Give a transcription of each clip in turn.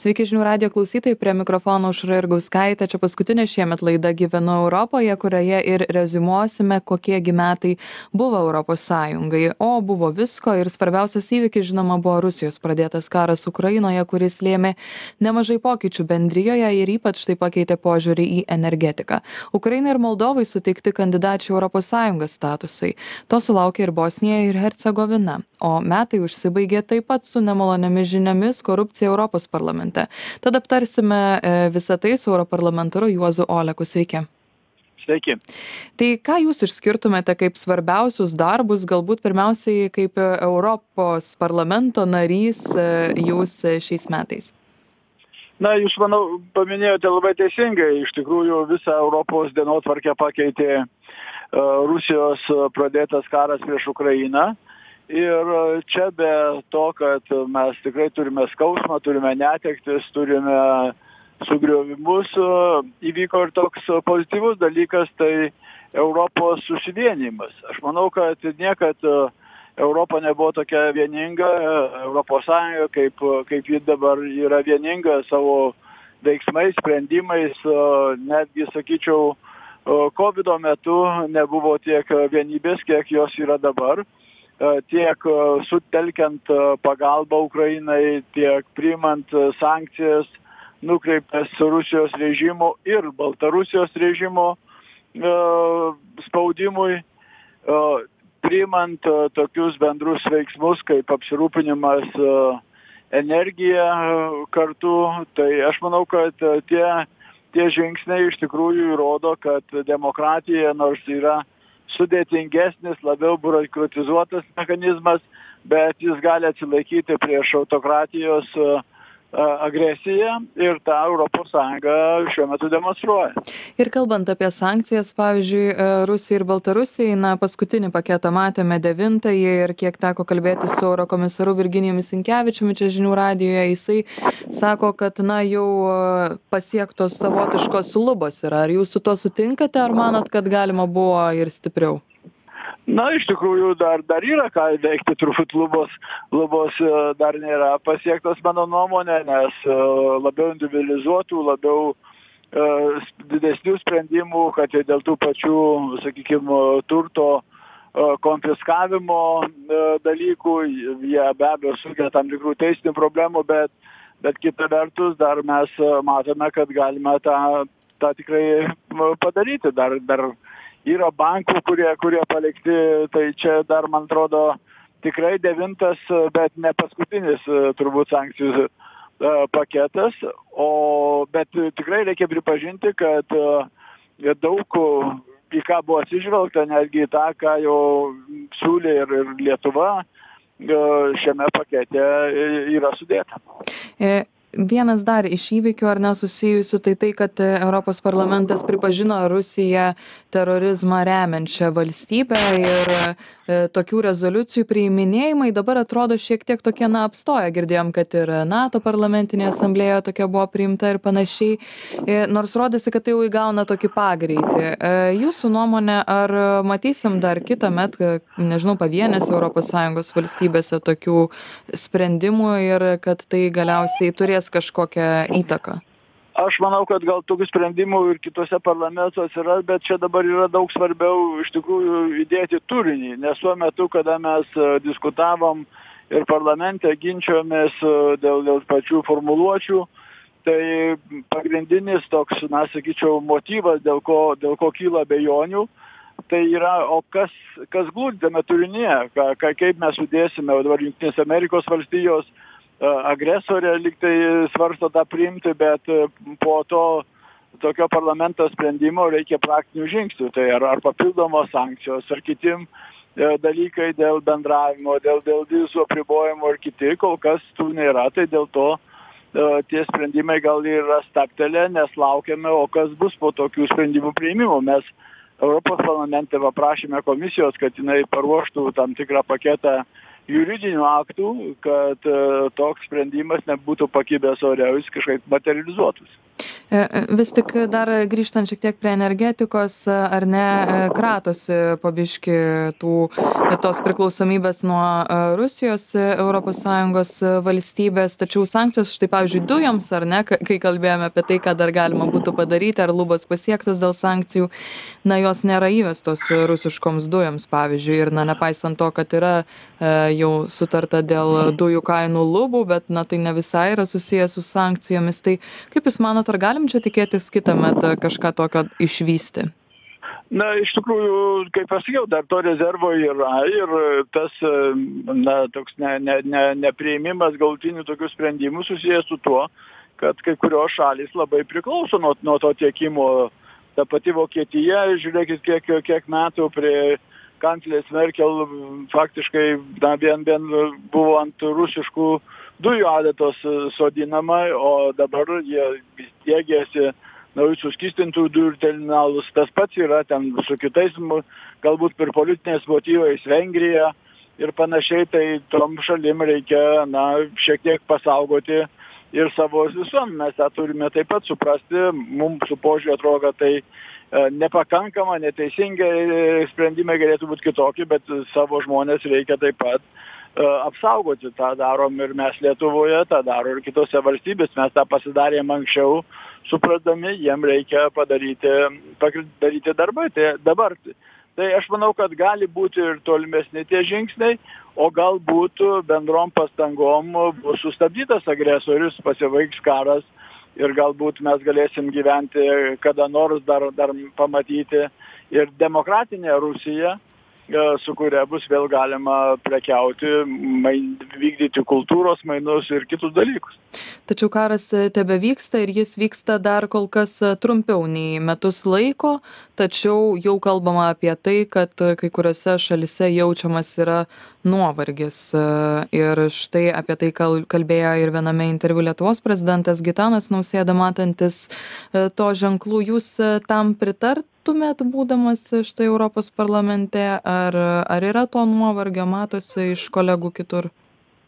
Sveiki žinių radijo klausytojai, prie mikrofono užra ir gauskaitė. Čia paskutinė šiemet laida Gyvenu Europoje, kurioje ir rezumuosime, kokiegi metai buvo Europos Sąjungai. O buvo visko ir svarbiausias įvykis, žinoma, buvo Rusijos pradėtas karas Ukrainoje, kuris lėmė nemažai pokyčių bendryjoje ir ypač tai pakeitė požiūrį į energetiką. Ukraina ir Moldovai suteikti kandidačių Europos Sąjungos statusai. To sulaukė ir Bosnija ir Hercegovina. O metai užsibaigė taip pat su nemaloniomis žiniomis korupcija Europos parlamente parlamente tad aptarsime e, visą tai su europarlamentaru juozu oleku sveiki Sveiki. Tai ką jūs išskirtumėte kaip svarbiausius darbus, galbūt pirmiausiai kaip Europos parlamento narys e, jūs šiais metais? Na, jūs, manau, paminėjote labai teisingai. Iš tikrųjų, visą Europos dienotvarkę pakeitė Rusijos pradėtas karas prieš Ukrainą. Uh, ir čia be to kad mes tikrai turime skausmą turime netektis turime sugriovimus įvyko ir toks pozityvus dalykas tai europos susivienijimas. Aš manau kad niekad europa nebuvo tokia vieninga europos sąjunga kaip kaip ji dabar yra vieninga savo veiksmais sprendimais netgi sakyčiau kovido metu nebuvo tiek vienybės kiek jos yra dabar. E, tiek e, sutelkiant e, pagalbą Ukrainai, tiek priimant sankcijas nukreiptas Rusijos režimo ir Baltarusijos režimo spaudimui, priimant tokius bendrus veiksmus kaip apsirūpinimas energija kartu, tai aš manau, kad tie, tie žingsniai iš tikrųjų įrodo, kad demokratija nors yra sudėtingesnis labiau biurokratizuotas mechanizmas bet jis gali atsilaikyti prieš autokratijos agresiją ir tą europos sąjunga šiuo metu demonstruoja. Ir kalbant apie sankcijas pavyzdžiui e, rusijai ir baltarusijai na paskutinį paketą matėme devintąjį ir kiek teko kalbėtis su eurokomisaru virginijumi sinkevičiumi čia žinių radijuje jisai sako kad na jau e, pasiektos savotiškos lubos yra. Ar jūs su tuo sutinkate ar manot kad galima buvo ir stipriau na iš tikrųjų dar dar yra ką veikti turbūt lubos lubos e, dar nėra pasiektos mano nuomone nes e, labiau individualizuotų labiau e, didesnių sprendimų kad ir dėl tų pačių sakykim turto konfiskavimo dalykų jie be abejo sukelia tam tikrų teisinių problemų bet bet kita vertus dar mes matome kad galime tą tą tikrai padaryti dar dar yra bankų kurie kurie palikti. Tai čia dar man atrodo tikrai devintas bet ne paskutinis turbūt sankcijų e, paketas. O bet tikrai reikia pripažinti kad e, daug į ką buvo atsižvelgta netgi į tą ką jau siūlė ir ir lietuva e, šiame pakete yra sudėta vienas dar iš įvykių ar ne susijusių tai tai kad europos parlamentas pripažino rusiją terorizmą remiančia valstybe ir e, tokių rezoliucijų priiminėjimai dabar atrodo šiek tiek tokie na apstoję. Girdėjom kad ir nato parlamentinėje asamblėjoje tokia buvo priimta ir panašiai. E, nors rodėsi kad tai jau įgauna tokį pagreitį. E, jūsų nuomone ar matysim dar kitąmet nežinau pavienėse europos sąjungos valstybėse tokių sprendimų ir kad tai galiausiai turės kažkokią įtaką? Aš manau kad gal tokių sprendimų ir kituose parlamentuose yra bet čia dabar yra daug svarbiau iš tikrųjų įdėti turinį nes tuo metu kada mes e, diskutavom ir parlamente ginčijomės e, dėl dėl pačių formuluočių tai pagrindinis toks na sakyčiau motyvas dėl ko dėl ko kyla abejonių tai yra o kas kas glūdi tame turinyje ką ką kaip mes sudėsime o dabar jungtinės amerikos valstijos agresorė lyg tai svarsto tą priimti bet po to tokio parlamento sprendimo reikia praktinių žingsnių. Tai ar ar papildomos sankcijos ar kiti e, dalykai dėl bendravimo dėl dėl vizų apribojimų ir kiti kol kas tų nėra. Tai dėl to e, tie sprendimai gal ir yra stabtelėję nes laukiame o kas bus po tokių sprendimų priėmimo. Mes europos parlamente paprašėme komisijos kad jinai paruoštų tam tikrą paketą juridinių aktų kad toks sprendimas nebūtų pakibęs ore o jis kažkaip materializuotųsi. E, e, vis tik dar grįžtant šiek tiek prie energetikos, ar ne, e, kratosi pabiški tų, tos priklausomybės nuo Rusijos ES valstybės, tačiau sankcijos, štai pavyzdžiui, dujoms, ar ne, kai kalbėjome apie tai, ką dar galima būtų padaryti, ar lubos pasiektas dėl sankcijų, na, jos nėra įvestos rusiškoms dujoms, pavyzdžiui, ir, na, nepaisant to, kad yra jau sutarta dėl dujų kainų lubų, bet, na, tai ne visai yra susijęs su sankcijomis. Tai kaip Jūs manot, ar galim čia tikėtis kitąmet kažką tokio išvysti? Na, iš tikrųjų, kaip pasakiau, dar to rezervo yra ir tas, na, toks ne, ne, ne, neprieimimas galtinių tokių sprendimų susijęs su tuo, kad kai kurios šalis labai priklauso nuo, nuo to tiekimo. Ta pati Vokietija, žiūrėkit, kiek, kiek metų prie kanclerės Merkel faktiškai na, vien, vien buvo ant rusiškų dujų adatos sodinama, o dabar jie dėgėsi naujus suskistintų dujų terminalus. Tas pats yra ten su kitais, galbūt per politinės motyvais Vengrija ir panašiai, tai tom šalim reikia, na, šiek tiek pasaugoti ir savo visuomenę. Mes tą turime taip pat suprasti. Mums su požiūriu atrodo, kad tai E, nepakankama, neteisingi e, sprendimai galėtų būti kitokie, bet savo žmonės reikia taip pat apsaugoti. Ta darom ir mes Lietuvoje, tą daro ir kitose valstybės. Mes tą pasidarėm anksčiau, suprasdami, jiem reikia padaryti, padaryti darbai. Tai dabar, tai aš manau, kad gali būti ir tolimesni tie žingsniai, o galbūt bendrom pastangom bus sustabdytas agresorius, pasibaigs karas ir galbūt mes galėsim gyventi kada nors dar dar pamatyti ir demokratinę rusiją e, su kuria bus vėl galima prekiauti main vykdyti kultūros mainus ir kitus dalykus. Tačiau karas e, tebevyksta ir jis vyksta dar kol kas e, trumpiau nei metus laiko tačiau jau kalbama apie tai kad e, kai kuriose šalyse jaučiamas yra nuovargis ir štai apie tai kal kalbėjo ir viename interviu lietuvos prezidentas gitanas nausėda matantis to ženklų jūs tam pritartumėt būdamas štai europos parlamente ar ar yra to nuovargio matosi iš kolegų kitur?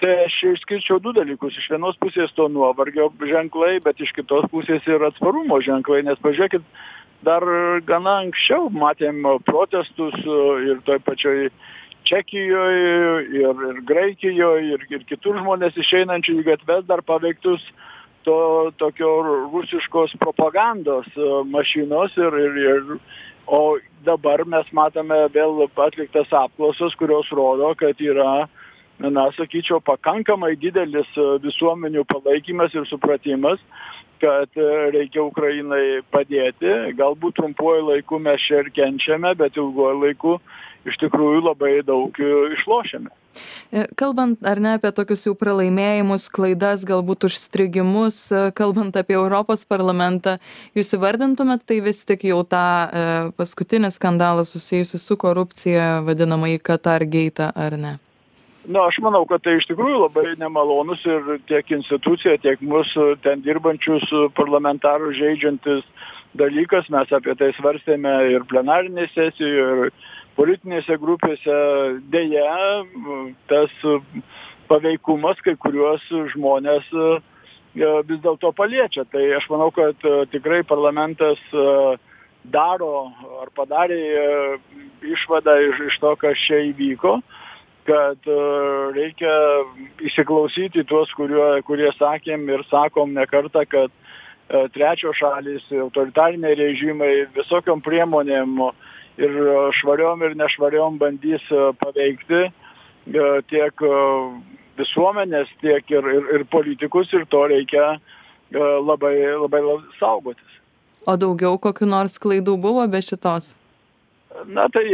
Tai aš išskirčiau du dalykus. Iš vienos pusės to nuovargio ženklai bet iš kitos pusės ir atsparumo ženklai nes pažiūrėkit dar gana anksčiau matėm protestus ir toj pačioj čekijoj ir ir graikijoj ir ir kitur žmones išeinančių į gatves dar paveiktus to tokio rusiškos propagandos mašinos ir ir ir o dabar mes matome vėl atliktas apklausos kurios rodo kad yra na sakyčiau pakankamai didelis e, visuomenių palaikymas ir supratimas kad e, reikia ukrainai padėti galbūt trumpuoju laiku mes čia ir kenčiame bet ilguoju laiku iš tikrųjų labai daug e, išlošiame Kalbant ar ne apie tokius jau pralaimėjimus, klaidas, galbūt užstrigimus, kalbant apie Europos parlamentą, jūs įvardintumėt tai vis tik jau tą paskutinį skandalą susijusiu su korupcija, vadinamąjį Qatar Gate, ar ne? Na aš manau kad tai iš tikrųjų labai nemalonus ir tiek instituciją tiek mus ten dirbančius parlamentarus žeidžiantis dalykas. Mes apie tai svarstėme ir plenarinėj sesijoj ir politinėse grupėse. Deja tas paveikumas kai kuriuos žmones vis dėlto paliečia. Tai aš manau kad tikrai parlamentas daro ar padarė išvadą iš iš to kas čia įvyko kad e, reikia įsiklausyti tuos kuriuo kurie sakėm ir sakom ne kartą kad e, trečios šalys autoritariniai režimai visokiom priemonėm ir švariom ir nešvariom bandys e, paveikti tiek visuomenės tiek ir ir ir politikus ir to reikia labai labai saugotis. O daugiau kokių nors klaidų buvo be šitos na tai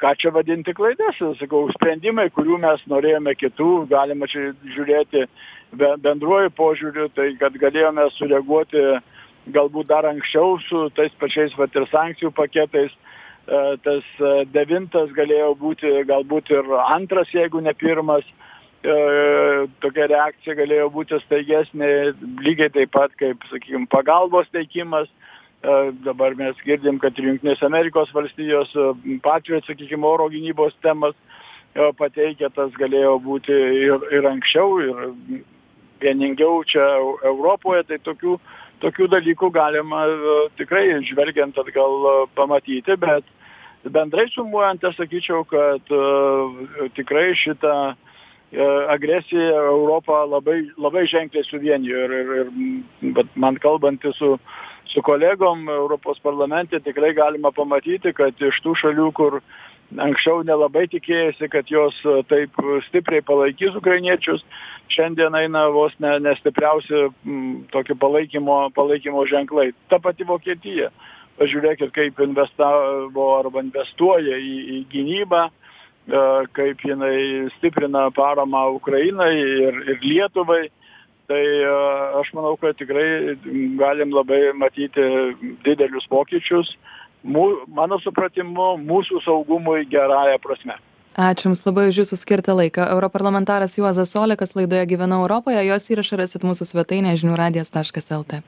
ką čia vadinti klaida sakau sprendimai kurių mes norėjome kitų galima čia žiūrėti be bendruoju požiūriu tai kad galėjome sureaguoti galbūt dar anksčiau su tais pačiais vat ir sankcijų paketais. E, tas e, devintas galėjo būti galbūt ir antras jeigu ne pirmas. E, tokia reakcija galėjo būti staigesnė lygiai taip pat kaip sakykim pagalbos teikimas dabar mes girdim kad ir jungtinės amerikos valstijos e, patriot sakykim oro gynybos temas pateikę tas galėjo būti ir ir anksčiau ir vieningiau čia europoje tai tokių tokių dalykų galima tikrai žvelgiant atgal pamatyti bet bendrai sumuojant aš sakyčiau kad tikrai šita agresija europą labai labai ženkliai suvienijo ir ir ir man kalbantis su su kolegom europos parlamente tikrai galima pamatyti kad iš tų šalių kur anksčiau nelabai tikėjosi kad jos taip stipriai palaikys ukrainiečius šiandien eina vos ne ne stipriausi tokio palaikymo palaikymo ženklai. Ta pati vokietija. Pažiūrėkit kaip investavo arba investuoja į į gynybą kaip jinai stiprina paramą ukrainai ir ir lietuvai tai aš manau kad tikrai galim labai matyti didelius pokyčius. Mu mano supratimu mūsų saugumui gerąja prasme. Ačiū jums labai už jūsų skirtą laiką. Europarlamentaras juozas olekas laidoje gyvenu europoje. Jos įrašą rasit mūsų svetainėje žinių radijas taškas lt